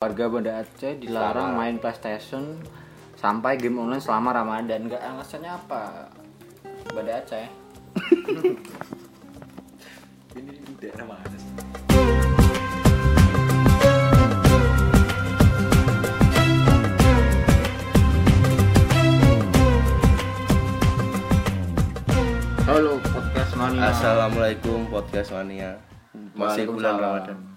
Warga Banda Aceh dilarang main PlayStation sampai game online selama Ramadan. Enggak alasannya apa? Banda Aceh. Ini daerah mana sih? Halo podcast mania. Assalamualaikum podcast mania Masih bulan. Ramadan.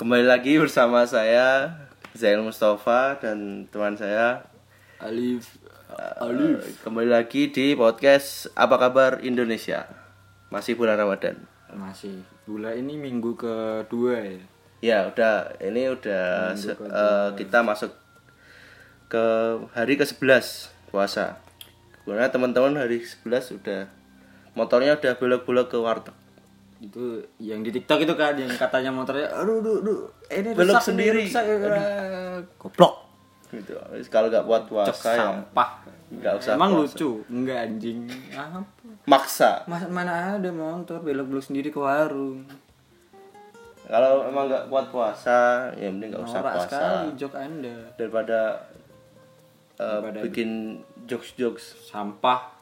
Kembali lagi bersama saya Zain Mustafa dan teman saya. Alif. Eh, Kembali lagi di podcast Apa Kabar Indonesia. Masih bulan Ramadan. Masih. Bulan ini minggu kedua ya. Ya udah. Ini udah eh, kita masuk ke hari ke-11 puasa. Karena teman-teman hari 11 udah motornya udah belok-belok ke warteg Itu yang di TikTok itu kan yang katanya motornya aduh aduh aduh ini Belok sendiri. rusak, eh, Goblok. gitu. Kalau nggak buat Cok puasa ya sampah. nggak usah Emang puasa. lucu? Enggak anjing. Apa? maksa Mas, mana ada motor belok-belok sendiri ke warung. Kalau emang nggak kuat puasa, ya mending nggak usah puasa sekali jok Anda. daripada uh, Daripada- bikin jokes-jokes Sampah.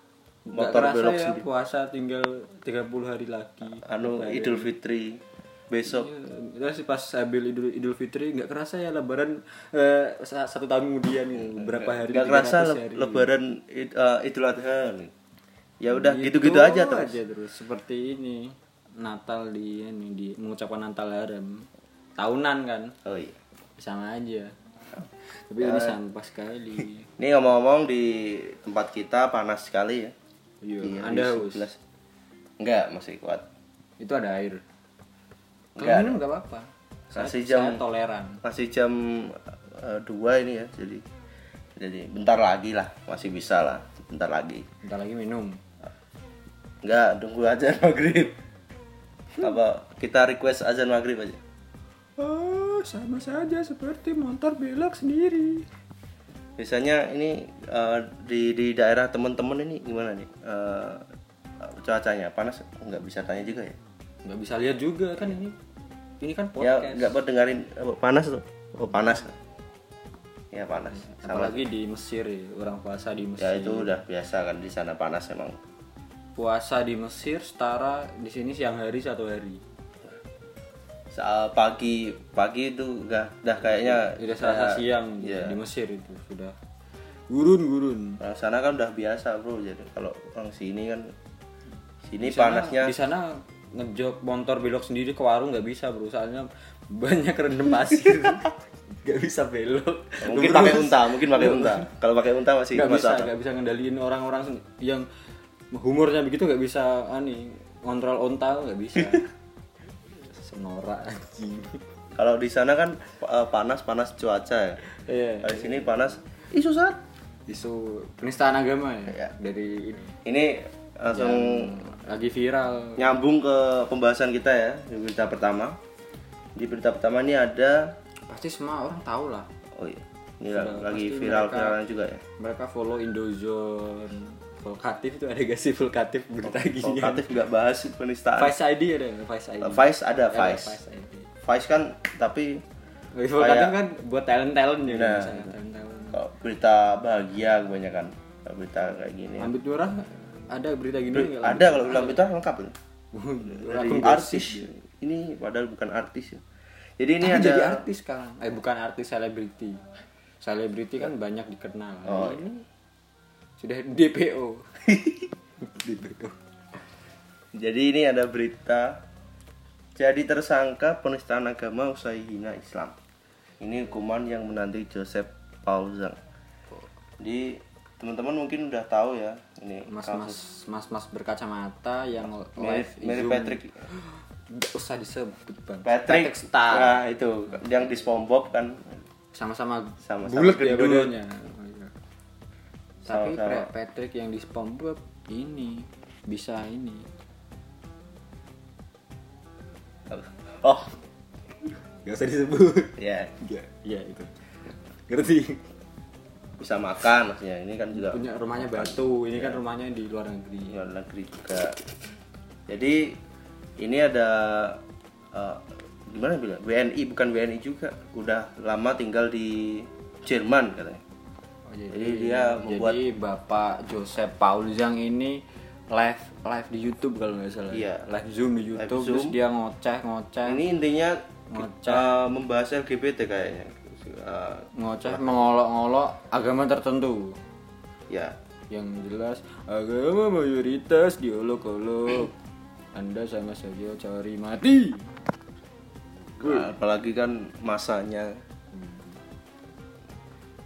Nggak Motor kerasa belok ya sendiri. puasa tinggal 30 hari lagi. anu Idul Fitri besok. Iya, Terus pas ambil Idul, Idul Fitri nggak kerasa ya lebaran eh, sa- satu tahun kemudian gitu, beberapa hari Nggak kerasa 300 le- hari. lebaran id- uh, Idul Adha. Ya udah Gitu gitu-gitu aja terus. aja terus seperti ini Natal di ini di mengucapkan Natal haram tahunan kan Oh iya. sama aja tapi ini sampah sekali Ini ngomong-ngomong di tempat kita panas sekali ya. Iya anda hari haus 11. Enggak, masih kuat. itu ada air kalau Enggak. minum nggak apa-apa saya, Masih saya jam- toleran Masih jam uh, 2 ini ya. Jadi jadi bentar lagi lah, masih bisa lah. Bentar lagi. bentar lagi minum Enggak, tunggu aja maghrib. Apa kita request azan maghrib aja? oh sama saja seperti motor belok sendiri Biasanya ini eh, di di daerah teman-teman ini gimana nih? Eh, cuacanya panas? Nggak bisa tanya juga ya? nggak bisa lihat juga kan ini ini kan Ya podcast nggak buat dengerin apa, panas tuh? Oh panas. Ya panas. Sama. apalagi di Mesir ya orang puasa di Mesir Ya itu udah biasa kan di sana panas emang. puasa di Mesir setara di sini siang hari satu hari Saat pagi pagi itu udah udah kayaknya Udah selasa siang iya. di Mesir itu sudah gurun gurun. Orang sana kan udah biasa bro. Jadi kalau orang sini kan sini Di sana- panasnya Di sana ngejok motor belok sendiri ke warung nggak bisa bro, soalnya banyak rendam pasir. Gak bisa belok. mungkin pakai unta mungkin pakai unta kalau pakai unta masih Gak bisa, masuk akal. gak bisa ngendaliin orang-orang yang humornya begitu gak bisa ani kontrol onta nggak bisa. Senora anjing. kalau di sana kan eh, panas panas cuaca ya Iya. kalau di sini panas ih susah Isu penistaan agama ya, Iya. dari ini ini langsung lagi viral. nyambung ke pembahasan kita ya di berita pertama di berita pertama ini ada Pasti semua orang tahu lah. oh iya ini Sudah, lagi pasti viral mereka- viralan juga ya mereka follow Indozone Volkatif itu ada gak sih? Volkatif berita gini Komunikatif nggak bahas penistaan. Vice ID ada nggak? Vice ID Eh, Vice ada Ada Vice. Vice ID Vice kan tapi Volkatif kan buat talent talent ya Nah. talent talent kalau berita bahagia kebanyakan Kalau berita kayak gini. Ambit Nurah ada berita gini nggak? ada kalau bilang berita lengkap dari gosip. artis. ini padahal bukan artis ya. Jadi ini Tapi ada jadi artis sekarang. Eh bukan artis selebriti. Selebriti kan banyak dikenal. Oh, ini sudah DPO DPO jadi ini ada berita jadi tersangka penistaan agama usai hina Islam. Ini hukuman yang menanti Joseph Paul Zhang di teman-teman mungkin udah tahu ya ini mas-mas mas-mas berkacamata yang mirip live mirip Zoom. Patrick. Nggak usah disebut bang. Patrick. Star. Nah itu. Yang di SpongeBob kan. Sama-sama Sama-sama bulat ya badannya. Tapi. Pra- Patrick yang di SpongeBob ini bisa ini. Oh. Nggak usah disebut. Ya ya ya itu. Ngerti? Bisa makan maksudnya. Ini kan juga punya rumahnya batu. Ini kan rumahnya di luar negeri. Di luar negeri juga. Jadi ini ada eh, gimana bilang WNI bukan WNI juga. Udah lama tinggal di Jerman katanya Oh, jadi, Jadi dia membuat- jadi Bapak Joseph Paul Zhang ini live live di YouTube kalau nggak salah. Iya. Live Zoom di YouTube Zoom. terus dia ngoceh ngoceh ini intinya Ngoceh. eh, membahas LGBT kayaknya Eh, ngoceh mengolok-olok agama tertentu. ya Yang jelas agama mayoritas diolok-olok. Anda sama saja cari mati. apalagi kan masanya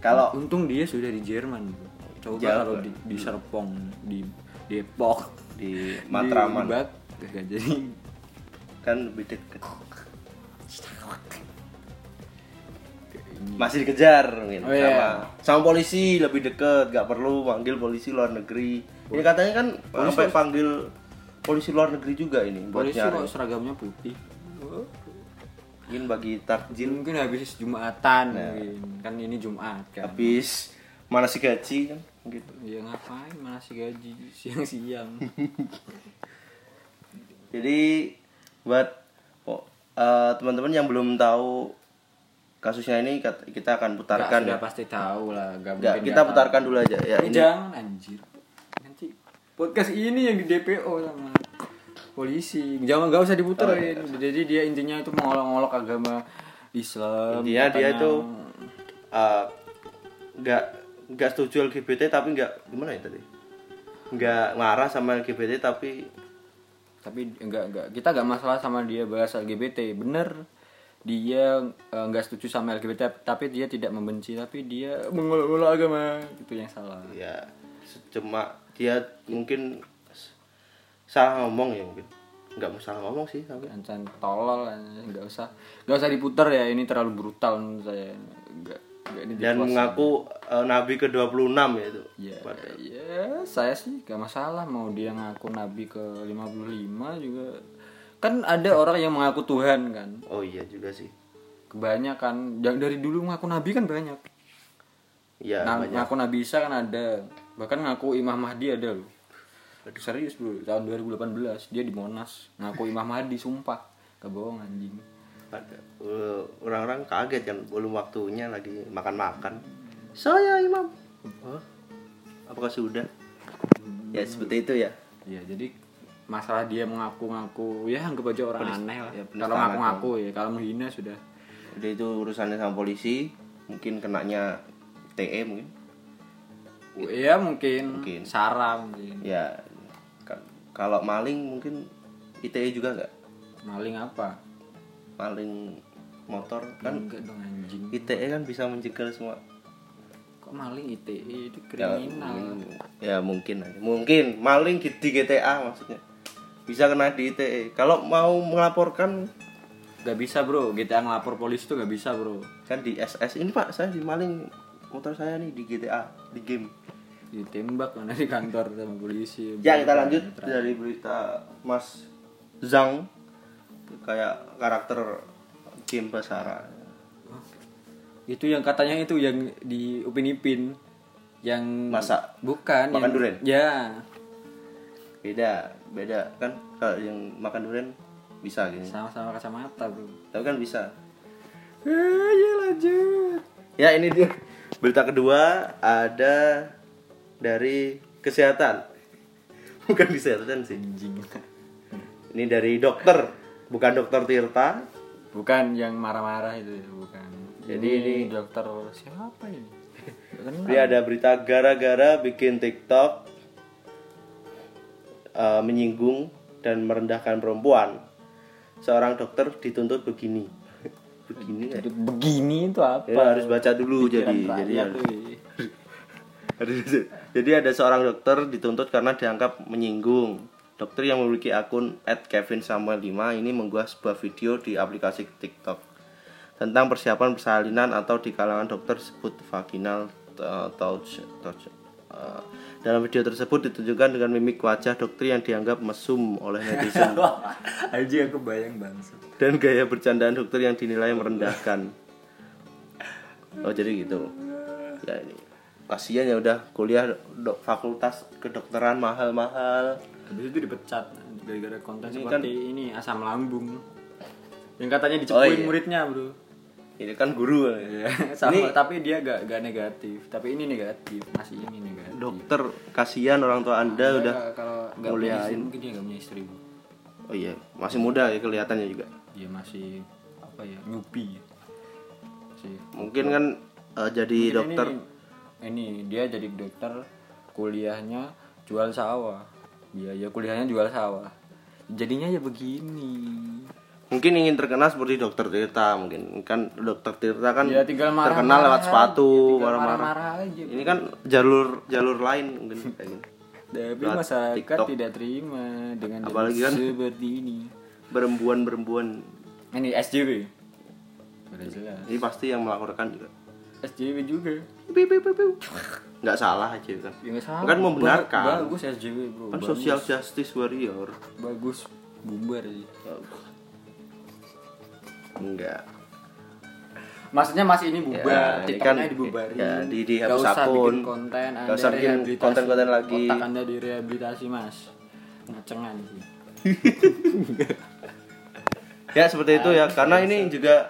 kalau Untung dia sudah di Jerman. Coba kalau di, di Serpong, di Depok, di di Matraman. Gak jadi. kan lebih deket. Masih dikejar mungkin Oh, sama iya. sama polisi lebih deket. Nggak perlu panggil polisi luar negeri. Ini katanya kan sampai panggil polisi luar negeri juga ini buat Polisi nyari. kok seragamnya putih. Mungkin bagi takjil mungkin habis jumatan Nah. mungkin. kan ini jumat kan habis mana si gaji kan gitu ya ngapain mana sih gaji siang-siang jadi buat oh, eh, teman-teman yang belum tahu kasusnya ini kita akan putarkan sudah ya. pasti tahu lah gak mungkin kita nggak putarkan tahu. dulu aja ya ini jangan anjir nanti podcast ini yang di DPO sama polisi. Jangan nggak usah diputerin. Oh, iya. jadi dia intinya itu mengolok-olok agama Islam Intinya dia katanya. itu eh, nggak nggak setuju LGBT tapi nggak gimana ya tadi? Nggak marah sama LGBT tapi tapi enggak enggak kita enggak masalah sama dia bahas LGBT bener dia eh, enggak setuju sama LGBT tapi dia tidak membenci tapi dia mengolok-olok agama. Itu yang salah. ya cuma dia mungkin salah ngomong ya mungkin. Nggak mau salah ngomong sih tapi. Ancan tolol enggak usah. Enggak usah diputar ya ini terlalu brutal menurut saya. Ini dan mengaku eh, nabi ke 26 ya itu. Ya ya saya sih gak masalah mau dia ngaku nabi ke 55 juga. Kan ada orang yang mengaku Tuhan kan? Oh iya juga sih. Kebanyakan. Yang dari dulu ngaku nabi kan banyak. Ya Nah, banyak. ngaku Nabi Isa kan ada. Bahkan ngaku Imam Mahdi ada loh. Serius bro, tahun 2018 dia di Monas ngaku Imam Mahdi sumpah. Gak bohong anjing. Orang-orang kaget kan belum waktunya lagi makan-makan saya imam Hah? apakah sudah ya seperti itu ya Ya jadi masalah dia mengaku-ngaku ya anggap aja orang aneh lah. ya, kalau ngaku-ngaku ya, kalau menghina sudah. udah itu urusannya sama polisi mungkin kenanya TE mungkin Ya mungkin, Mungkin. Sarah mungkin. ya kalau maling mungkin ITE juga nggak Maling apa? maling motor kan Enggak dong anjing. ITE kan bisa mencegah semua Kok maling ITE itu ya, kriminal. mm, ya mungkin aja. mungkin maling di di GTA maksudnya bisa kena di ITE kalau mau melaporkan Gak bisa bro, GTA ngelapor polisi tuh gak bisa bro. kan di SS ini pak saya dimaling motor saya nih di GTA di game ditembak mana di kantor sama polisi. Ya kita lanjut dari berita Mas Zhang kayak karakter game Basara. Itu yang katanya itu yang di Upin Ipin yang Masak? bukan Makan yang- durian? ya. Beda beda. Kan kalau yang makan durian bisa gini sama-sama kacamata bro. Tapi kan bisa. Ya lanjut. Ya ini dia. Berita kedua ada dari kesehatan bukan kesehatan sih anjing ini dari dokter bukan dokter Tirta bukan yang marah-marah itu bukan Jadi ini- dokter siapa ini. Dia ada berita gara-gara bikin TikTok eh, menyinggung dan merendahkan perempuan. Seorang dokter dituntut begini. begini ya? Jadi begini itu apa Ya, harus baca dulu jadi Pikiran jadi. Harus- jadi ada seorang dokter dituntut karena dianggap menyinggung. Dokter yang memiliki akun @kevinsamuel5 ini mengunggah sebuah video di aplikasi TikTok tentang persiapan persalinan atau di kalangan dokter disebut vaginal uh, touch. touch. Uh, dalam video tersebut ditunjukkan dengan mimik wajah dokter yang dianggap mesum oleh netizen Anjing aku bayang bangsa dan gaya bercandaan dokter yang dinilai merendahkan. Oh jadi gitu. Ya ini kasihan ya udah kuliah dok, fakultas kedokteran mahal-mahal. habis itu dipecat gara-gara konten Ini seperti ini asam lambung. Yang katanya dicepuin Oh, iya. muridnya bro. Ini kan guru. Iya, sama. Tapi dia gak, gak negatif. Tapi ini negatif masih ini negatif. Dokter kasihan orang tua anda Dia udah kalau nggak punya istri mungkin dia gak punya istri bro oh iya masih muda ya kelihatannya juga. Dia masih apa ya nyupi. Sih mungkin kan eh, jadi Mungkin dokter ini, ini dia jadi dokter kuliahnya jual sawah. Biaya kuliahnya jual sawah. Jadinya ya begini. Mungkin ingin terkenal seperti dokter Tirta mungkin. Kan dokter Tirta kan ya tinggal marah terkenal lewat sepatu tinggal marah-marah. marah-marah aja ini kan jalur jalur lain mungkin kayak gini. Tapi Lewat masyarakat TikTok. tidak terima dengan Apalagi kan- seperti ini. Berembuan berembuan ini SJW ini pasti yang melaporkan juga SJW juga nggak salah aja kan ya salah kan membenarkan Ba- bagus SJW bro kan bagus. social justice warrior bagus bubar sih enggak Maksudnya masih ini bubar, Ya, ini TikToknya kan- dibubarin. ya, di- Nggak dihapus usah akun. bikin konten, Anda usah bikin rehabilitasi. konten-konten lagi. Otak Anda direhabilitasi, Mas. Ngacengan sih. ya seperti itu ya karena ini juga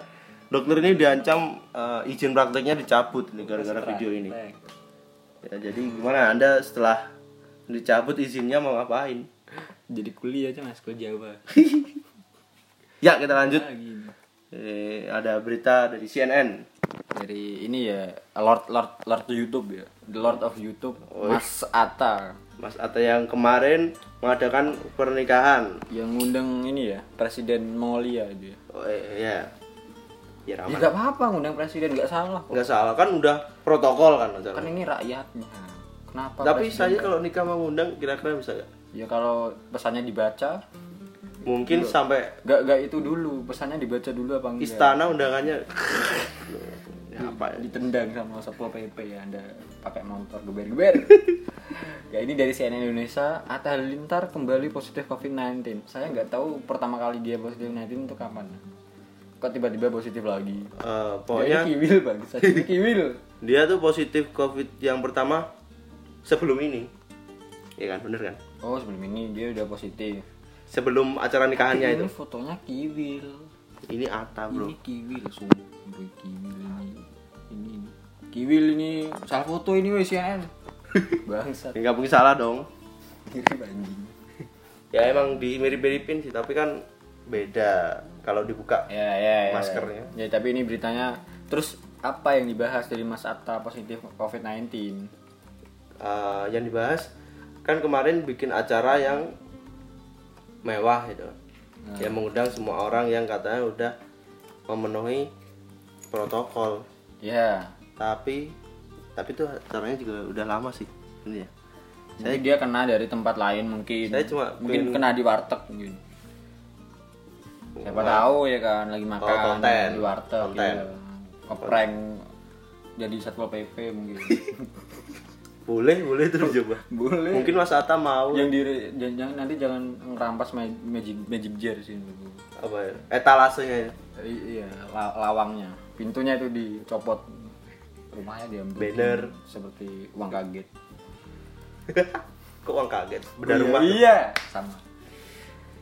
dokter ini diancam eh, izin prakteknya dicabut nih gara-gara video ini. ya jadi gimana? Anda setelah dicabut izinnya mau ngapain? Jadi kuliah aja Mas, kuliah Jawa. ya kita lanjut. Eh, ada berita dari CNN Dari ini ya Lord Lord Lord YouTube ya. The Lord of YouTube, Mas Atta. Mas Atta yang kemarin mengadakan pernikahan. Yang ngundang ini ya Presiden Mongolia dia. oh, eh, ya ya Ya ramai nggak apa-apa ngundang presiden nggak salah nggak salah kan udah protokol kan Kan acaranya. ini rakyatnya. Kenapa? tapi saya nggak- kalau nikah mau ngundang kira-kira bisa gak? ya kalau pesannya dibaca mungkin sampai Gak, gak itu dulu, pesannya dibaca dulu apa enggak? istana undangannya ya, apa ya Ditendang sama Satpol PP ya, Anda pakai motor geber-geber. ya ini dari CNN Indonesia, Atta Halilintar kembali positif COVID-19. Saya nggak tahu pertama kali dia positif COVID-19 itu kapan. Kok tiba-tiba positif lagi? Eh, Pokoknya ini kiwil bang, ini kiwil. dia tuh positif covid yang pertama sebelum ini Iya kan bener kan Oh sebelum ini dia udah positif. sebelum acara nikahannya itu Ini fotonya kiwil. ini Ata bro Ini kiwil, sumpah bro, kiwil ini. Ini kiwil ini salah foto ini wes CNN. Bangsat. ya, nggak mungkin salah dong ya emang di mirip-miripin sih tapi kan beda kalau dibuka Ya, ya, ya. Maskernya. Ya, tapi ini beritanya terus apa yang dibahas dari Mas Atta positif COVID-19? eh, yang dibahas kan kemarin bikin acara yang mewah gitu yang mengundang semua orang yang katanya udah memenuhi protokol Ya. tapi tapi tuh acaranya juga udah lama sih ini ya Mungkin dia kena dari tempat lain mungkin. Saya cuma mungkin pengen- kena di warteg mungkin. Siapa tahu ya kan lagi makan Oh, konten. di warteg Konten. ya. Ngeprank jadi satpol PP mungkin. boleh boleh terus coba Boleh. mungkin Mas Ata mau yang di jangan, jangan- nanti jangan ngerampas ma- magic magic jar sih. apa ya etalasenya ya. I- Iya, la- lawangnya. Pintunya itu dicopot. Rumahnya diambil. Banner. Seperti uang kaget. kok uang kaget beda Iya, rumah Iya, sama.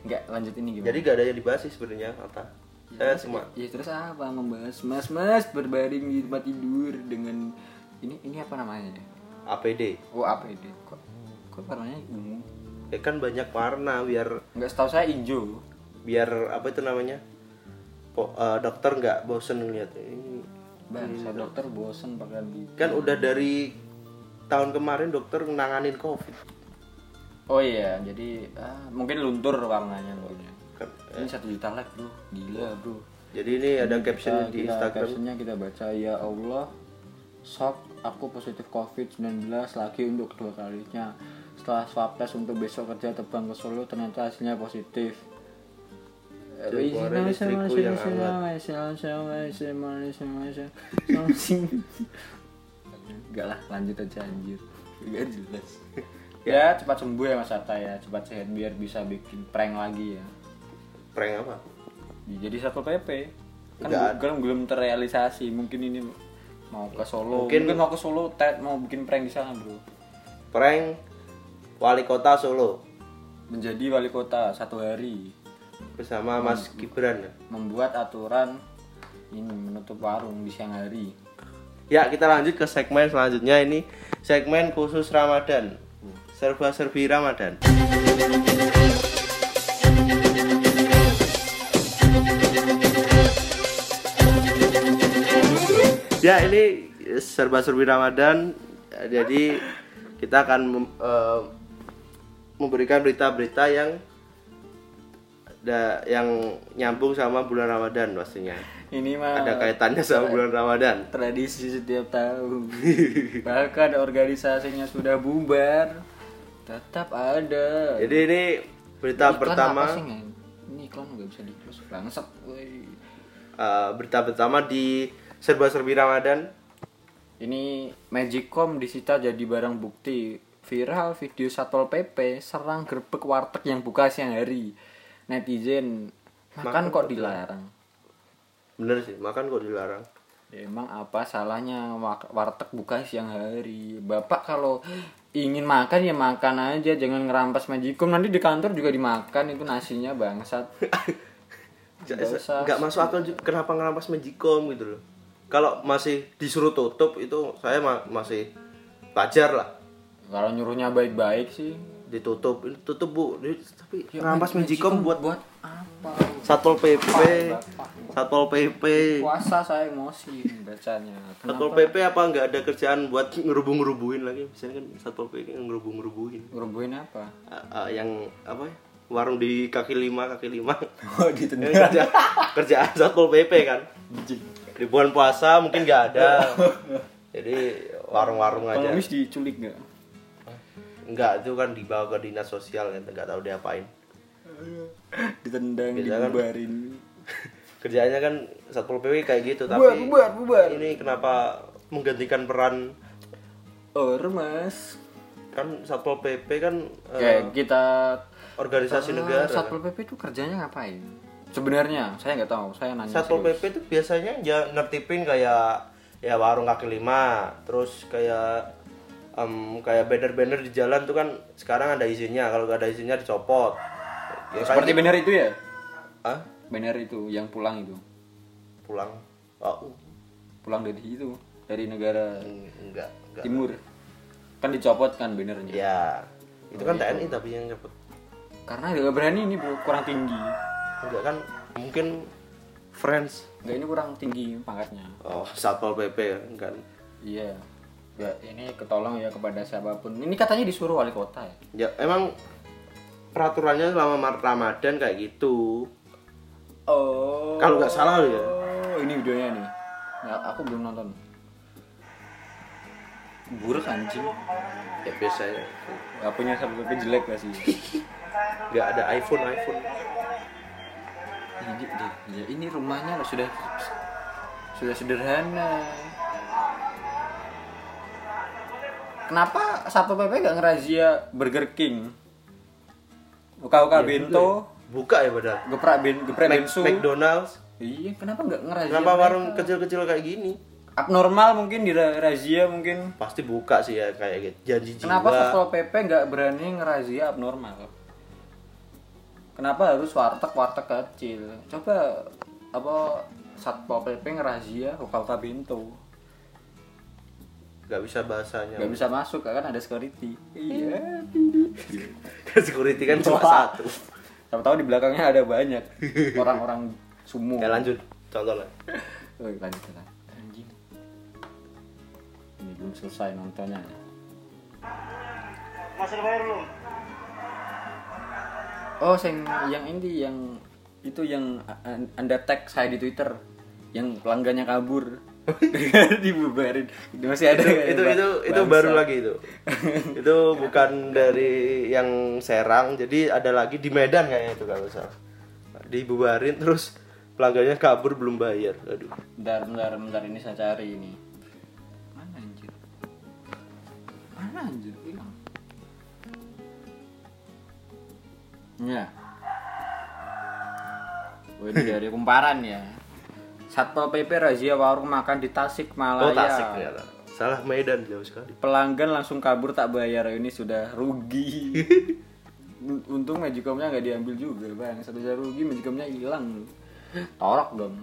Enggak, lanjut ini gimana? jadi gak ada yang dibahas sih sebenarnya Ata saya cuma Ya terus apa membahas mas-mas berbaring di tempat tidur dengan ini ini apa namanya? APD Oh, APD. Kok kok warnanya ungu? ya kan banyak warna biar Enggak setahu saya hijau. biar apa itu namanya Po- eh, dokter nggak bosen ngeliat ini Bang, saya dokter bosen pakai kan udah dari tahun kemarin dokter nanganin covid Oh iya, jadi ah, mungkin luntur warnanya kan Ini satu juta like bro, gila bro. jadi ini ada caption Kita- di kita- Instagram Captionnya kita baca ya Allah, shock aku positif COVID-19 lagi untuk kedua kalinya. Setelah swab test untuk besok kerja terbang ke Solo ternyata hasilnya positif. Eh, Keluarin istriku yang Enggak lah, lanjut aja anjir. Enggak jelas. Ya, cepat sembuh ya Mas Atta ya, cepat sehat biar bisa bikin prank lagi ya. prank apa? Jadi satu PP kan Nggak belum belum terrealisasi. Mungkin ini mau ke Solo. Mungkin- mungkin, mau ke Solo Ted mau bikin prank di sana bro. Prank wali kota Solo. Menjadi wali kota satu hari. Bersama Mas Gibran. ya. membuat aturan ini menutup warung di siang hari. Ya, kita lanjut ke segmen selanjutnya. Ini segmen khusus Ramadan. Serba-serbi Ramadan. Ya, ini serba-serbi Ramadan. Jadi kita akan eh, memberikan berita-berita yang da- yang nyambung sama bulan Ramadan pastinya. Ini mah Ada kaitannya sama bulan Ramadan. tradisi setiap tahun. Bahkan organisasinya sudah bubar, tetap ada. Jadi ini berita Iklan pertama apa sih, Ngen? Ini iklan nggak bisa di close bangsat. woi. eh, berita pertama di serba-serbi Ramadan. Ini Magicom disita jadi barang bukti viral video Satpol PP serang gerbek warteg yang buka siang hari. Netizen makan kok dilarang. Bener sih, makan kok dilarang. Ya, Emang apa salahnya warteg buka siang hari? Bapak kalau ingin makan ya makan aja, jangan ngerampas Magicom. Nanti di kantor juga dimakan itu nasinya bangsat. Nggak masuk akal juga kenapa ngerampas Magicom gitu loh. Kalau masih disuruh tutup itu saya ma- masih wajar lah. Kalau nyuruhnya baik-baik sih. Ditutup, tutup bu. Tapi Ya, ngerampas Magicom buat buat apa? Satpol PP, Bapak. Satpol PP. Puasa saya emosi bacanya. Satpol? PP apa nggak ada kerjaan buat ngerubung-ngerubuhin lagi? Biasanya kan Satpol PP kan ngerubung-ngerubuhin. Ngerubuhin apa? Ah, ah, yang apa ya? Warung di kaki lima, kaki lima. Oh gitu. Ini kerja, kerjaan satpol pp kan di bulan puasa mungkin nggak ada jadi warung-warung aja Pengemis diculik nggak? nggak itu kan dibawa ke dinas sosial kan nggak tahu diapain Ditendang, Biasa kan- dibubarin. kerjanya kan satpol pp kayak gitu Bubar, tapi bubar, bubar. ini kenapa menggantikan peran Ormas. kan satpol pp kan eh, Kayak kita organisasi Ah, negara kan. Satpol PP itu kerjanya ngapain? Sebenarnya saya nggak tahu. Saya nanya. satpol serius. pp itu biasanya ya nertipin kayak ya warung kaki lima terus kayak em, kayak banner-banner di jalan tuh kan sekarang ada izinnya kalau nggak ada izinnya dicopot ya, Seperti gitu. banner itu ya? ah Banner itu yang pulang itu. pulang oh Pulang dari itu, dari negara eng- enggak enggak timur. Kan dicopot kan bannernya. ya itu kan Oh, TNI tapi yang cepet Karena nggak berani ini bro, kurang tinggi. enggak kan mungkin friends Nggak ini kurang tinggi pangkatnya. oh satpol pp kan Iya. Ya, ini ketolong ya kepada siapa pun. Ini katanya disuruh wali kota ya. ya emang peraturannya selama Ramadan kayak gitu Oh. Kalau nggak salah ya. Oh, ini videonya nih. Ya, aku belum nonton. Buruk anjing. ya biasanya Gak punya sampai jelek gak sih? nggak ada iPhone iPhone ini, ya ini rumahnya sudah sudah sederhana. Kenapa Satpol PP gak ngerazia Burger King? Uka-uka bento, buka ya padahal geprak ben, geprak Mac- bensu. McDonald's Iya, kenapa nggak ngerazia? kenapa mereka? warung kecil-kecil kayak gini abnormal mungkin di razia mungkin. pasti buka sih ya kayak gitu janji jiwa Kenapa Satpol PP nggak berani ngerazia abnormal? Kenapa harus warteg-warteg kecil? Coba apa Satpol PP ngerazia uka-uka bento. Nggak bisa bahasanya. Nggak bisa masuk kan? Ada security. Iya. Security kan cuma satu. Siapa tahu di belakangnya ada banyak orang-orang sumo ya lanjut. Contohnya oh, lanjut lah anjing. Ini belum selesai nontonnya. Oh sing yang ini yang itu yang anda tag saya di twitter. Yang pelanggannya kabur dibubarin itu masih ada itu itu itu, itu baru lagi itu itu bukan dari yang Serang jadi ada lagi di Medan kayaknya itu kalau salah dibubarin terus pelanggannya kabur belum bayar aduh Bentar, bentar, bentar ini saya cari ini. Mana anjir? Mana anjir? Hilang. Ya. Oh, ini dari kumparan ya. Satpol PP razia warung makan di Tasikmalaya. oh Tasik ternyata salah Medan jauh sekali. Pelanggan langsung kabur tak bayar. Ini sudah rugi. untung magicomnya nggak diambil juga bang. Satu juta rugi magicomnya hilang. Torok dong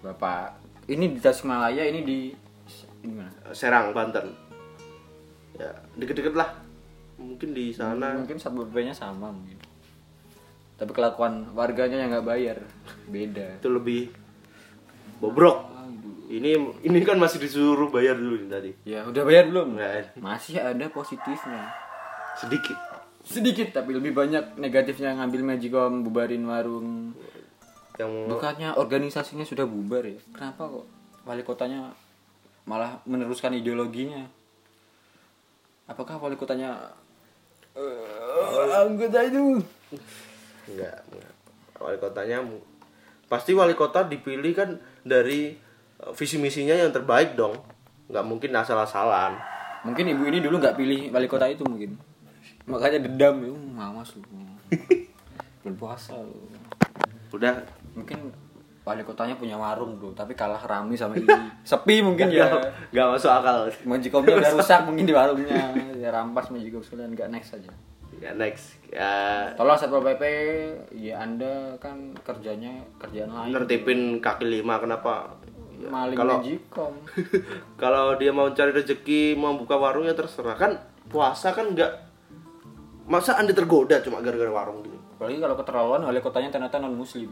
bapak. Ini di Tasikmalaya ini di ini mana? Serang Banten. Ya deket-deket lah. Mungkin di sana. Mungkin satpol pp nya sama mungkin. Tapi kelakuan warganya yang nggak bayar beda. Itu lebih bobrok. Ini ini kan masih disuruh bayar dulu nih tadi. Ya udah bayar belum? Nggak. masih ada positifnya. Sedikit. Sedikit tapi lebih banyak negatifnya. Ngambil magicom bubarin warung. Yang bukannya organisasinya sudah bubar ya. Kenapa kok wali kotanya malah meneruskan ideologinya? Apakah wali kotanya eh, anggota itu? Enggak, enggak. wali kotanya pasti wali kota dipilih kan dari eh, visi misinya yang terbaik dong. Nggak mungkin asal-asalan. Mungkin ibu ini dulu nggak pilih wali kota itu mungkin. Makanya dendam ya mamas lu. Belum puasa lu. Udah. Mungkin wali kotanya punya warung bro tapi kalah rame sama ini. Sepi mungkin ya. nggak masuk akal. Magicomnya udah rusak mungkin di warungnya. Ya rampas Magicom sekalian nggak next aja next ya. Tolong satpol pp ya anda kan kerjanya kerjaan lain. Nertipin kaki lima kenapa? Ya, maling kalau kalau dia mau cari rezeki mau buka warung ya terserah. Kan puasa kan nggak masa anda tergoda cuma gara-gara warung gitu? Apalagi kalau keterlaluan wali kotanya ternyata non muslim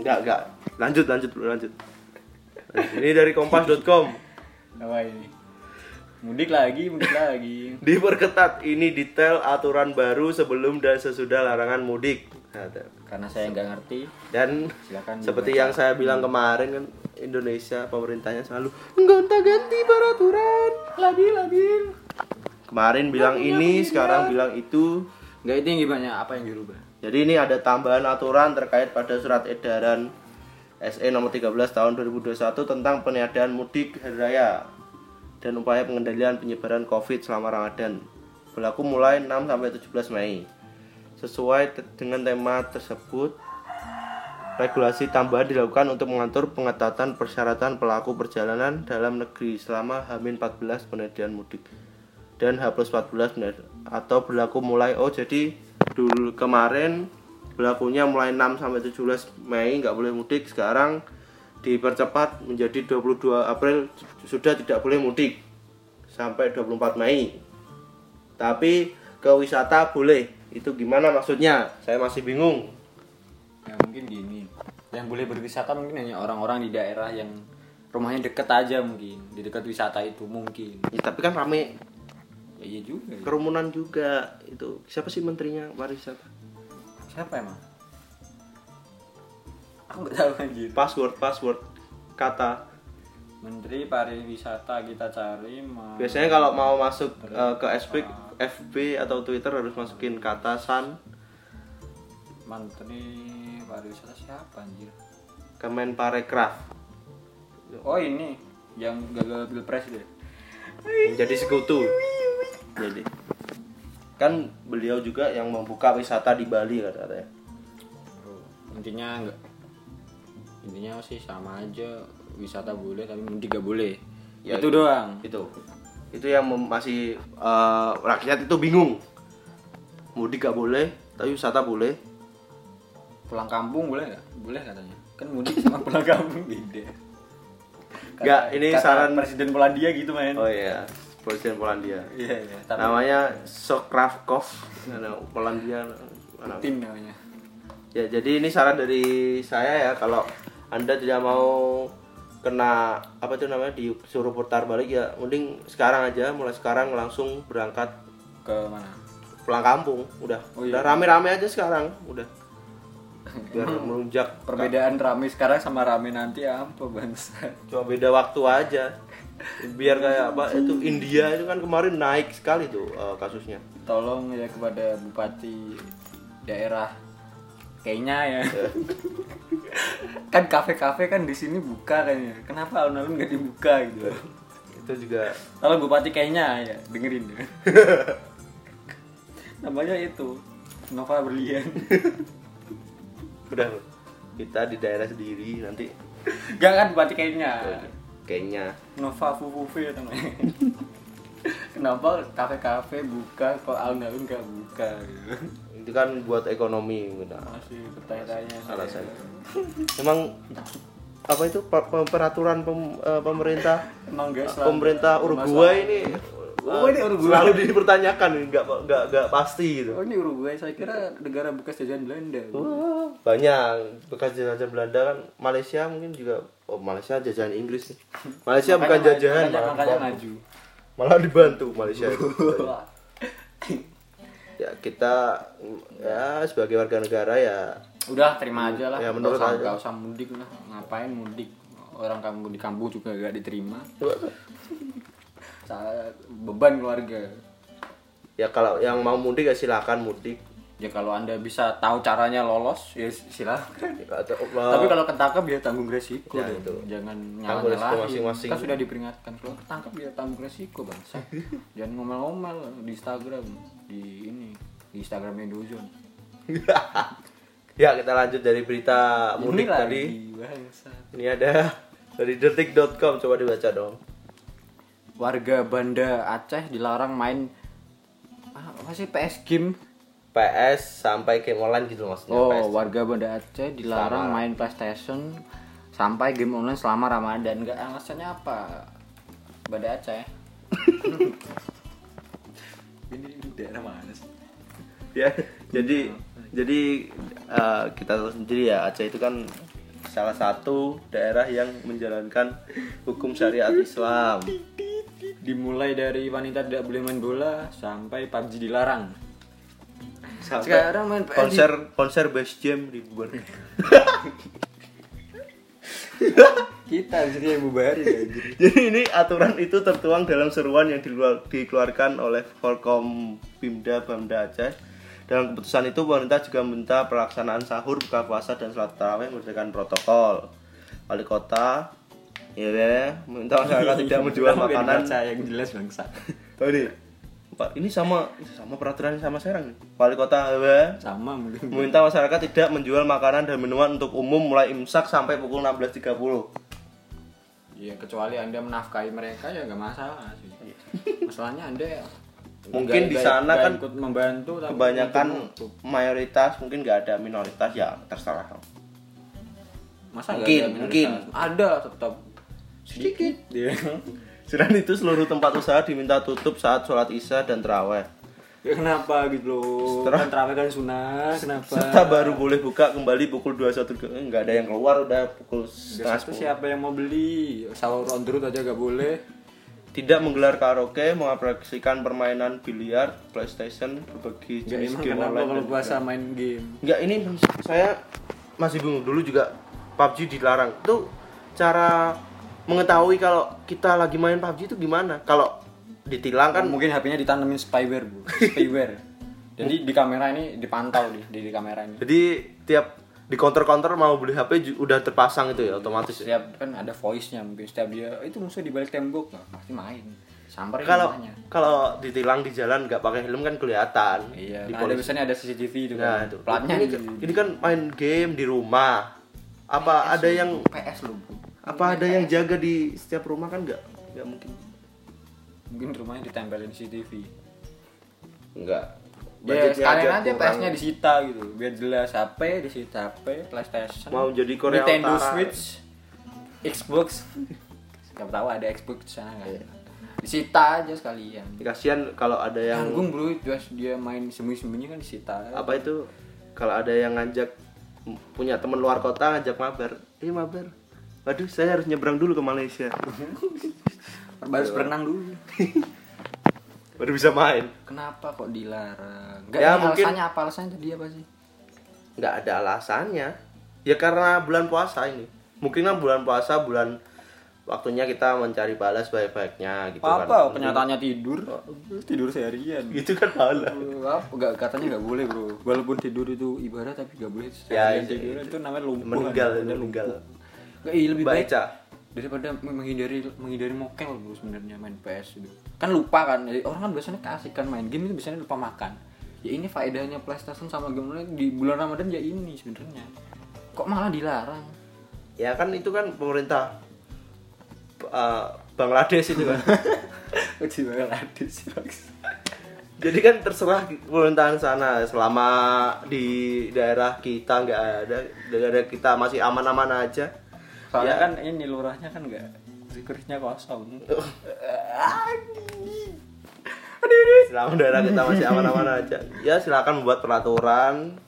nggak nggak. Lanjut lanjut lanjut. Ini dari kompas.com apa ini mudik lagi mudik lagi. Diperketat ini detail aturan baru sebelum dan sesudah larangan mudik. Karena saya nggak ngerti. Dan Silakan seperti yang saya bilang kemarin kan Indonesia pemerintahnya selalu gonta-ganti peraturan. Lagi lagi. Kemarin bilang ini sekarang bilang itu. Nggak itu yang gimana? Apa yang dirubah? Jadi ini ada tambahan aturan terkait pada surat edaran SE nomor 13 tahun 2021 tentang peniadaan mudik hari raya dan upaya pengendalian penyebaran Covid selama Ramadan. Berlaku mulai 6 sampai 17 Mei. Sesuai dengan tema tersebut, regulasi tambahan dilakukan untuk mengatur pengetatan persyaratan pelaku perjalanan dalam negeri selama H-14 penediaan mudik dan H plus 14 benar atau berlaku mulai oh jadi dulu kemarin berlakunya mulai 6 sampai 17 Mei nggak boleh mudik sekarang dipercepat menjadi 22 April sudah tidak boleh mudik sampai 24 Mei. Tapi ke wisata boleh. Itu gimana maksudnya? Saya masih bingung. Ya mungkin gini. Yang boleh berwisata mungkin hanya orang-orang di daerah yang rumahnya deket aja mungkin. Di dekat wisata itu mungkin. Ya, tapi kan rame. Ya iya juga ya. kerumunan juga. Itu siapa sih menterinya pariwisata siapa emang aku nggak tahu anjir. Password password kata. Menteri pariwisata kita cari ma- biasanya kalau mau masuk eh, ke FB FB atau Twitter harus masukin kata san. Menteri pariwisata siapa anjir? Kemenparekraf. Oh ini yang gagal pilpres deh jadi sekutu. Jadi. Kan beliau juga yang membuka wisata di Bali katanya intinya enggak intinya sih sama aja wisata boleh tapi mudik gak boleh. Ya, itu doang. itu. Itu yang masih eh, rakyat itu bingung. Mudik gak boleh tapi wisata boleh. Pulang kampung boleh nggak? Boleh katanya. Kan mudik sama pulang kampung beda. Kata- Nggak, ini kata saran- presiden Polandia gitu men. Oh iya presiden Polandia. Iya iya tapi namanya Sokravkov Polandia tim namanya. Ya, jadi ini saran dari saya ya kalau Anda tidak mau kena apa itu namanya disuruh putar balik ya mending sekarang aja mulai sekarang langsung berangkat ke mana? pulang kampung udah. Oh, iya. udah rame-rame aja sekarang udah. Biar melunjak. Perbedaan rame sekarang sama rame nanti apa bangsa cuma beda waktu aja. Biar kayak apa itu India itu kan kemarin naik sekali tuh eh, kasusnya. Tolong ya kepada bupati daerah kayaknya ya. Kan kafe-kafe kan di sini buka kan ya. Kenapa alun-alun nggak dibuka gitu? Itu juga kalau bupati kayaknya ya dengerin ya. Namanya itu Nova Berlian. Udah kita di daerah sendiri nanti. Gak kan bupati kayaknya? Kayaknya. Nova Fufufi namanya kenapa kafe-kafe buka kok alun-alun nggak buka? gitu. Itu kan buat ekonomi gitu. masih bertanya-tanya alasan emang apa itu per- per- peraturan pem- eh, pemerintah? Pemerintah Uruguay ini Oh, eh, ini Uruguay. selalu dipertanyakan nggak nggak nggak pasti gitu. Oh ini Uruguay. Saya kira negara bekas jajahan Belanda. Wah, banyak. Bekas jajahan Belanda kan Malaysia mungkin juga oh Malaysia jajahan Inggris. Nih. Malaysia bukan jajahan makanya, malah, makanya maju. Malah dibantu Malaysia. itu. ya kita ya sebagai warga negara ya. Udah terima aja lah. Ya, menurut usah, aja. nggak usah mudik lah. Ngapain mudik? Orang kamu di kampung juga gak diterima. Beban keluarga. Ya kalau yang mau mudik ya silakan mudik ya kalau anda bisa tahu caranya lolos ya silakan. Atau- tapi kalau ketangkap ya tanggung resiko Ya, itu. jangan resiko nyalah masing-masing. kan sudah diperingatkan kalau ketangkap ya tanggung resiko bangsa. Jangan ngomel-ngomel di Instagram di ini di Instagramnya Dozon ya kita lanjut dari berita mudik Ini tadi. bangsa. ini ada dari detik.com coba dibaca dong. Warga Banda Aceh dilarang main ah, apa sih PS game PS sampai game online gitu maksudnya oh PS. warga Banda Aceh dilarang main PlayStation sampai game online selama Ramadan. Nggak alasannya apa? Banda Aceh. Ini daerah mana sih? ya jadi jadi eh, kita tahu sendiri ya Aceh itu kan salah satu daerah yang menjalankan hukum syariat Islam. Dimulai dari wanita tidak boleh main bola sampai PUBG dilarang sampai Sekarang main PS konser konser best jam dibubarkan kita di sini yang bubarin anjir. jadi ini aturan itu tertuang dalam seruan yang diluar- dikeluarkan oleh Forkom Pimda Bamda Aceh. Dalam keputusan itu pemerintah juga minta pelaksanaan sahur buka puasa dan sholat tarawih berdasarkan protokol. Wali kota ya, ya minta masyarakat tidak menjual makanan. dibaca yang jelas bangsa. Ini, Pak, ini sama sama peraturan sama Serang nih. Wali Kota Hawa sama mungkin meminta masyarakat tidak menjual makanan dan minuman untuk umum mulai imsak sampai pukul 16.30. Iya kecuali anda menafkahi mereka ya nggak masalah sih. Masalahnya anda ya Mungkin di sana kan ikut membantu tapi Kebanyakan untuk- mayoritas mungkin nggak ada minoritas ya terserah. masa mungkin, ada mungkin. ada tetap sedikit Iya. Selain itu seluruh tempat usaha diminta tutup saat sholat isya dan terawih. ya kenapa gitu loh Setelah- kan terawih kan sunnah kenapa Serta baru boleh buka kembali pukul 21 ke- eh, nggak ada yang keluar udah pukul setengah tuh 10. siapa yang mau beli sahur on the road aja gak boleh Tidak menggelar karaoke, mengoperasikan permainan biliar, PlayStation, berbagai jenis game kenapa online. kalau puasa main game Enggak, ini saya masih bingung dulu juga PUBG dilarang. Itu cara mengetahui kalau kita lagi main PUBG itu gimana? Kalau ditilang kan mungkin HP-nya ditanemin spyware bu spyware jadi di kamera ini dipantau di, di, di kamera ini jadi tiap di counter-counter mau beli HP udah terpasang itu ya otomatis ya. setiap kan ada voice-nya mungkin setiap dia itu musuh di balik tembok nah, pasti main samperin Kalau kalau ditilang di jalan nggak pakai helm kan kelihatan. iya Di kan ada biasanya ada CCTV itu Nah, kan itu. platnya ini, di- ini kan main game di rumah. Apa ada yang PS lu bu apa ada yang jaga di setiap rumah kan nggak? Nggak mungkin. Mungkin rumahnya ditempelin CCTV nggak. Ya sekalian aja. PS-nya disita gitu. Biar jelas HP disita HP PlayStation. Mau jadi Korea Nintendo Utara. Switch Xbox. Siapa tahu ada Xbox di sana kan. Iya. disita aja sekalian. Kasihan kalau ada yang Tanggung bro, dia, dia main sembunyi-sembunyi kan disita. apa itu? Kalau ada yang ngajak punya teman luar kota ngajak mabar. Eh mabar waduh saya harus nyebrang dulu ke Malaysia Harus berenang dulu. baru bisa main Kenapa kok dilarang? Enggak, Ya, mungkin- alasannya apa? Alasannya tadi apa sih? nggak ada alasannya ya karena bulan puasa ini mungkin kan bulan puasa bulan waktunya kita mencari balas baik-baiknya gitu apa kan kenyataannya tidur? Tidur seharian. gitu kan pahala apa enggak katanya nggak boleh bro walaupun tidur itu ibadah tapi nggak boleh Ya, seharian itu- tidur itu namanya lumpuh meninggal namanya meninggal Nggak, iya, lebih baik baca. Daripada menghindari menghindari mokel bro sebenarnya main PS itu kan lupa kan Jadi orang kan biasanya kasih kan main game itu biasanya lupa makan. Ya ini faedahnya PlayStation sama game online di bulan Ramadan ya ini sebenarnya. Kok malah dilarang? Ya kan itu kan pemerintah uh, Bangladesh itu kan. Uji Bangladesh Bang. jadi kan terserah pemerintahan sana selama di daerah kita nggak ada daerah kita masih aman-aman aja Soalnya Ya. kan ini lurahnya kan enggak kursinya kosong. selama daerah kita masih aman-aman aja ya silakan membuat peraturan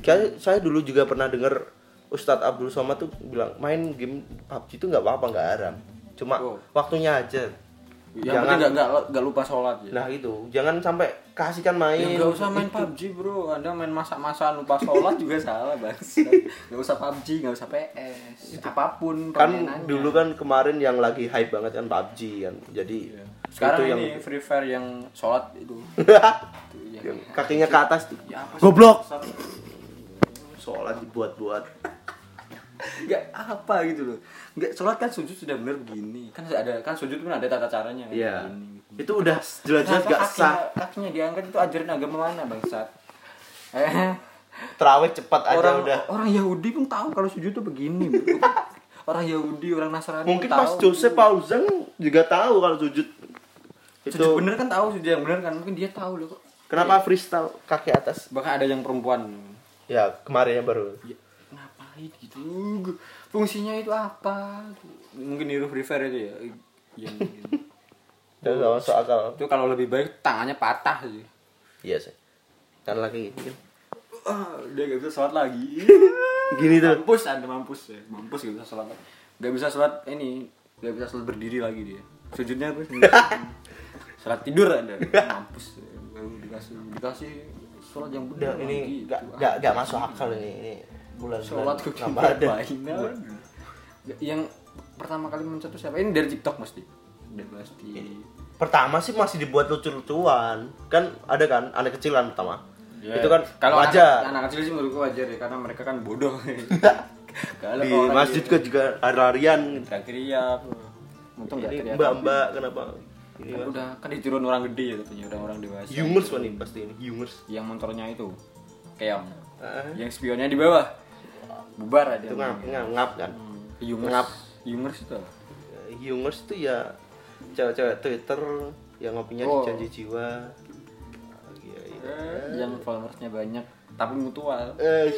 saya, saya dulu juga pernah dengar Ustadz Abdul Somad tuh bilang main game PUBG itu nggak apa-apa nggak haram cuma Oh. waktunya aja Yang Jangan- enggak lupa sholat ya. nah itu jangan sampai kasihkan main. Ya nggak usah main PUBG bro, anda main masak-masakan lupa sholat juga salah bang. Nggak usah PUBG, nggak usah PS, apa pun kan permainannya. dulu kan kemarin yang lagi hype banget kan PUBG kan. Jadi Sekarang itu yang ini Free Fire yang sholat itu. Itu yang- yang kakinya ke atas tuh. Ya goblok. Sholat dibuat-buat. Nggak apa gitu loh. Nggak sholat kan sujud sudah benar begini. Kan ada kan sujud kan ada tata caranya. kan, Iya. begini. itu udah jelas-jelas gak kakinya, sah kakinya diangkat itu ajaran agama mana bangsat? Eh, terawih cepat aja orang udah orang Yahudi pun tahu kalau sujud itu begini. orang Yahudi, orang Nasrani mungkin pun pas tahu. Joseph Pauzang juga tahu kalau sujud itu Sujud bener kan tahu sujud yang bener kan mungkin dia tahu loh kok. kenapa freestyle kaki atas Bahkan ada yang perempuan. ya kemarin yang baru Ya, ngapain gitu? Fungsinya itu apa? Mungkin niru Free Fire itu ya. Yang dan gak masuk akal itu kalau lebih baik tangannya patah sih. iya sih kan lagi gini Ah, dia gak bisa sholat lagi. gini tuh mampus ada mampus ya. Mampus gak bisa sholat. Gak bisa sholat ini, gak bisa sholat berdiri lagi dia. Sujudnya apa? sholat tidur ada. Mampus. Baru dikasih dikasih sholat yang benar ini lagi. gak Itu, gak gak masuk akal ini ini bulan sholat kok ada. ada yang pertama kali mencetus siapa? Ini dari TikTok mesti. Udah pasti pertama sih masih dibuat lucu-lucuan. Kan ada kan anak kecil kan pertama. Ya, itu kan kalau wajar. anak, anak kecil sih menurutku wajar ya karena mereka kan bodoh. Kalau di orang masjid dia kan juga lari-larian. Teriak-teriak. Untung nggak teriak. Mbak-mbak kenapa? Ini kan udah kan diturun orang gede ya katanya orang-orang dewasa. Humors kan ini pasti ini humors yang motornya itu keong. Ah. yang spionnya di bawah bubar aja. Itu ngap ngap, ngap kan? Hmm, humors. Ngap. humors itu humors itu ya cewek-cewek Twitter yang ngopinya Oh. di janji jiwa. Iya, iya. yang followersnya banyak tapi mutual. Eh,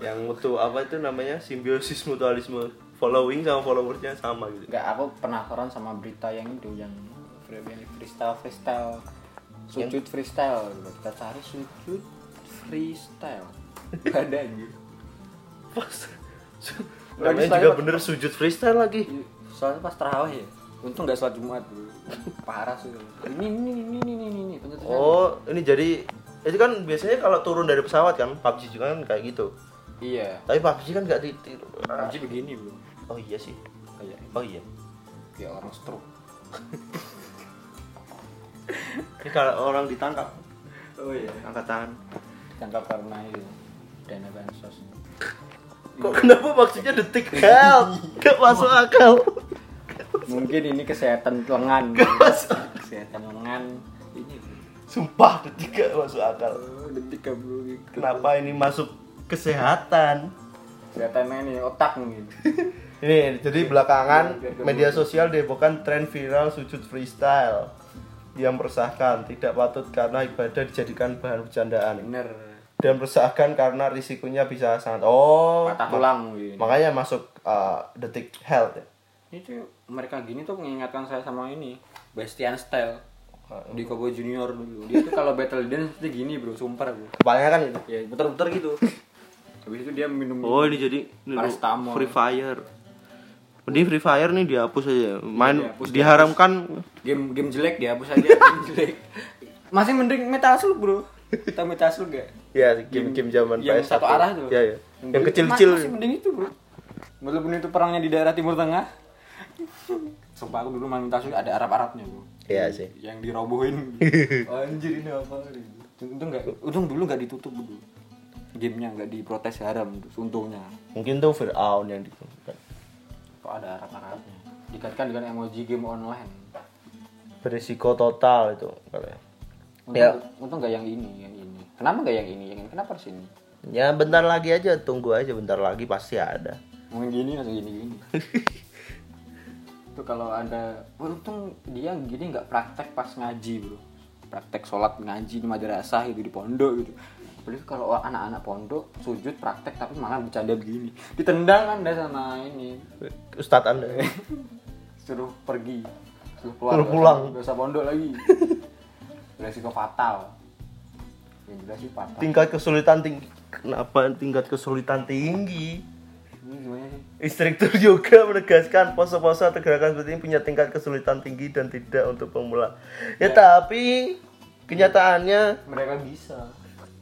yang mutu apa itu namanya? Simbiosis mutualisme. Following sama followersnya sama gitu. Enggak, aku penasaran sama berita yang itu yang freestyle freestyle. Sujud freestyle. Kita cari sujud freestyle Nggak ada anjir pas Lagi namanya juga bener sujud freestyle lagi. Soalnya pas terawih ya. Untung nggak sholat jumat bro. Parah sih. Ini ini ini ini ini ini pencetusnya. oh ini jadi itu kan biasanya kalau turun dari pesawat kan PUBG juga kan kayak gitu. Iya. Tapi PUBG kan nggak ditiru. Haji begini bro. Oh iya sih. Kayak oh iya. Kayak orang stroke. Ini kalau orang ditangkap. Oh iya. Angkat tangan tangkap karena itu dana bansos. Kok kenapa maksudnya detik? Help gak masuk akal. Mungkin ini kesehatan lengan. Kesehatan lengan. Ini. Sumpah detik gak masuk akal. Oh, detik bro kenapa ini masuk kesehatan? Kelihatannya ini otak mungkin. ini jadi belakangan media sosial dihebohkan tren viral sujud freestyle yang meresahkan tidak patut karena ibadah dijadikan bahan bercandaan. Bener. Dan meresahkan karena risikonya bisa sangat oh Patah ma- tulang mungkin. makanya masuk uh, detik health ya. Itu mereka gini tuh mengingatkan saya sama ini. Bastian Style di Cowboy Junior dulu. Dia tuh kalau battle dance itu gini, Bro. Sumpah, Bro. kepalanya kan itu Ya, putar-putar gitu. Habis itu dia minum oh ini jadi Paracetamol. free fire ini free fire nih dihapus aja main dihapus, diharamkan game game jelek dia hapus aja game jelek. Masih mending Metal Slug, Bro. Kita Metal Slug gak? ya game-game zaman yang PS1 satu arah tuh. ya, ya. yang Mas- kecil-kecil Masih mending itu, Bro. Walaupun itu perangnya di daerah Timur Tengah. Sumpah aku dulu main Slug ada Arab-Arabnya, Bro. Iya sih yang dirobohin anjir ini apa untung nggak untung dulu nggak ditutup dulu gamenya nggak diprotes haram untungnya mungkin tuh Fir'aun yang di kok ada arab arabnya dikaitkan dengan emoji game online berisiko total itu katanya. Untung, Ya. untung nggak yang ini yang ini kenapa nggak yang ini yang ini kenapa harus ini Ya bentar lagi aja, tunggu aja bentar lagi pasti ada. ngomong gini langsung gini gini itu kalau ada untung dia gini nggak praktek pas ngaji bro praktek sholat ngaji di madrasah gitu di pondok gitu Apalagi kalau anak-anak pondok sujud praktek tapi malah bercanda begini ditendang kan dah sama ini Ustadz anda suruh pergi suruh keluar Suruh pulang. nggak usah pondok lagi resiko fatal. Yang jelas sih fatal. Tingkat kesulitan tinggi kenapa tingkat kesulitan tinggi? Ini gimana sih? Instruktur yoga menegaskan pose-pose atau gerakan seperti ini punya tingkat kesulitan tinggi dan tidak untuk pemula. Ya, tapi kenyataannya mereka bisa.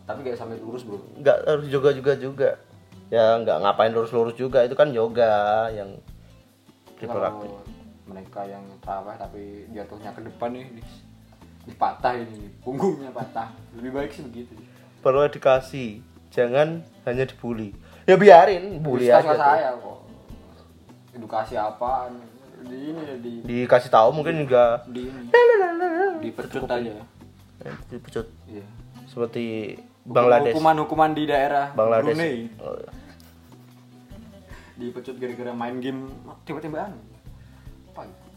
Tapi nggak sampai lurus bro. nggak harus yoga juga juga. Ya nggak ngapain lurus-lurus juga. Itu kan yoga yang diperlakukan. mereka yang terawih tapi jatuhnya ke depan nih di, dipatah ini punggungnya patah. Lebih baik sih begitu. Perlu edukasi, jangan hanya dibully. Ya biarin, bully Ustaz aja. saya kok. Edukasi apaan? Di ini di Dikasih tahu mungkin juga. di ini. Dipecut aja. Eh, dipecut. Iya. Seperti Bangladesh. hukuman-hukuman di daerah Bangladesh. Brunei. Oh, dipecut gara-gara main game. Tiba-tibaan apa gitu?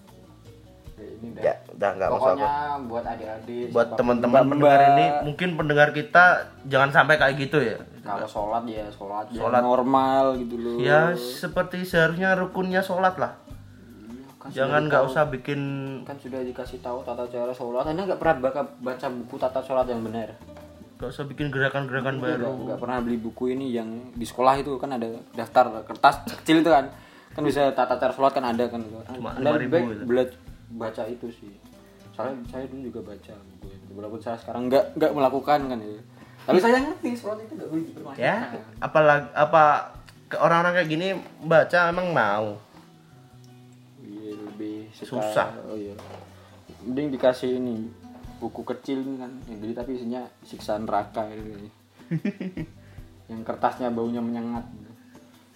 Ya, ini dah. Ya, udah nggak pokoknya masalah. buat adik-adik buat teman-teman pendengar ini mungkin pendengar kita jangan sampai kayak gitu ya. Kalau sholat ya sholat, ya Sholat. normal gitu loh. Ya seperti seharusnya rukunnya sholat lah. Kan jangan nggak usah bikin kan sudah dikasih tahu tata cara sholat. Anda nggak pernah baca, baca buku tata sholat yang benar? Nggak usah bikin gerakan-gerakan baru. nggak pernah beli buku ini yang di sekolah itu. Kan ada daftar kertas kecil itu kan. Kan bisa tata cara sholat kan ada kan. Cuma anda 5.000 lebih baik gitu. bela- baca itu sih soalnya saya dulu juga baca buku itu walaupun saya sekarang nggak nggak melakukan kan itu tapi saya ngerti sholat itu nggak boleh dipermainkan ya apalagi apa ke orang-orang kayak gini baca emang mau Iya, lebih suka- Susah. Oh iya. Mending dikasih ini buku kecil ini kan yang gede tapi isinya siksa neraka ini. yang kertasnya baunya menyengat.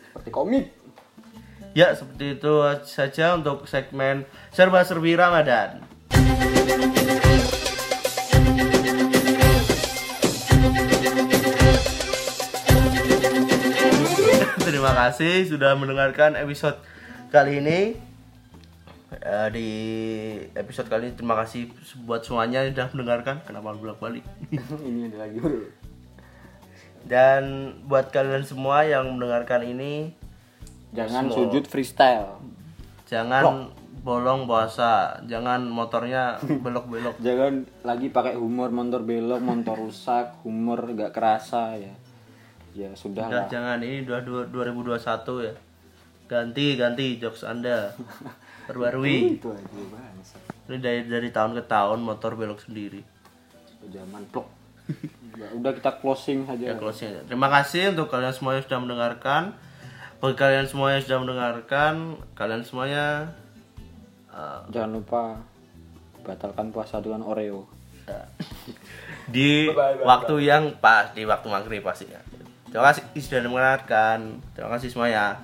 Seperti komik. Ya seperti itu saja untuk segmen serba-serbi Ramadan Terima kasih sudah mendengarkan episode kali ini. Eh, di episode kali ini terima kasih buat semuanya yang sudah mendengarkan. Kenapa bolak balik? ini ada lagi bro. Dan buat kalian semua yang mendengarkan ini, Jangan Semua. sujud freestyle. jangan bolong puasa, jangan motornya belok-belok. Jangan lagi pakai humor motor belok, motor rusak, humor nggak kerasa ya. Ya sudah Udah, lah. jangan ini udah dua- 2021 ya. Ganti ganti jokes Anda. Perbarui. Itu aja bangsa. Ini dari dari tahun ke tahun motor belok sendiri. Zaman plok. Ya, udah kita closing Ya saja. closing aja. Terima kasih untuk kalian semua yang sudah mendengarkan. Bagi kalian semua yang sudah mendengarkan, kalian semuanya uh, Jangan lupa batalkan puasa dengan Oreo. di waktu yang pas di waktu maghrib pastinya. Terima kasih sudah mendengarkan. Terima kasih semuanya.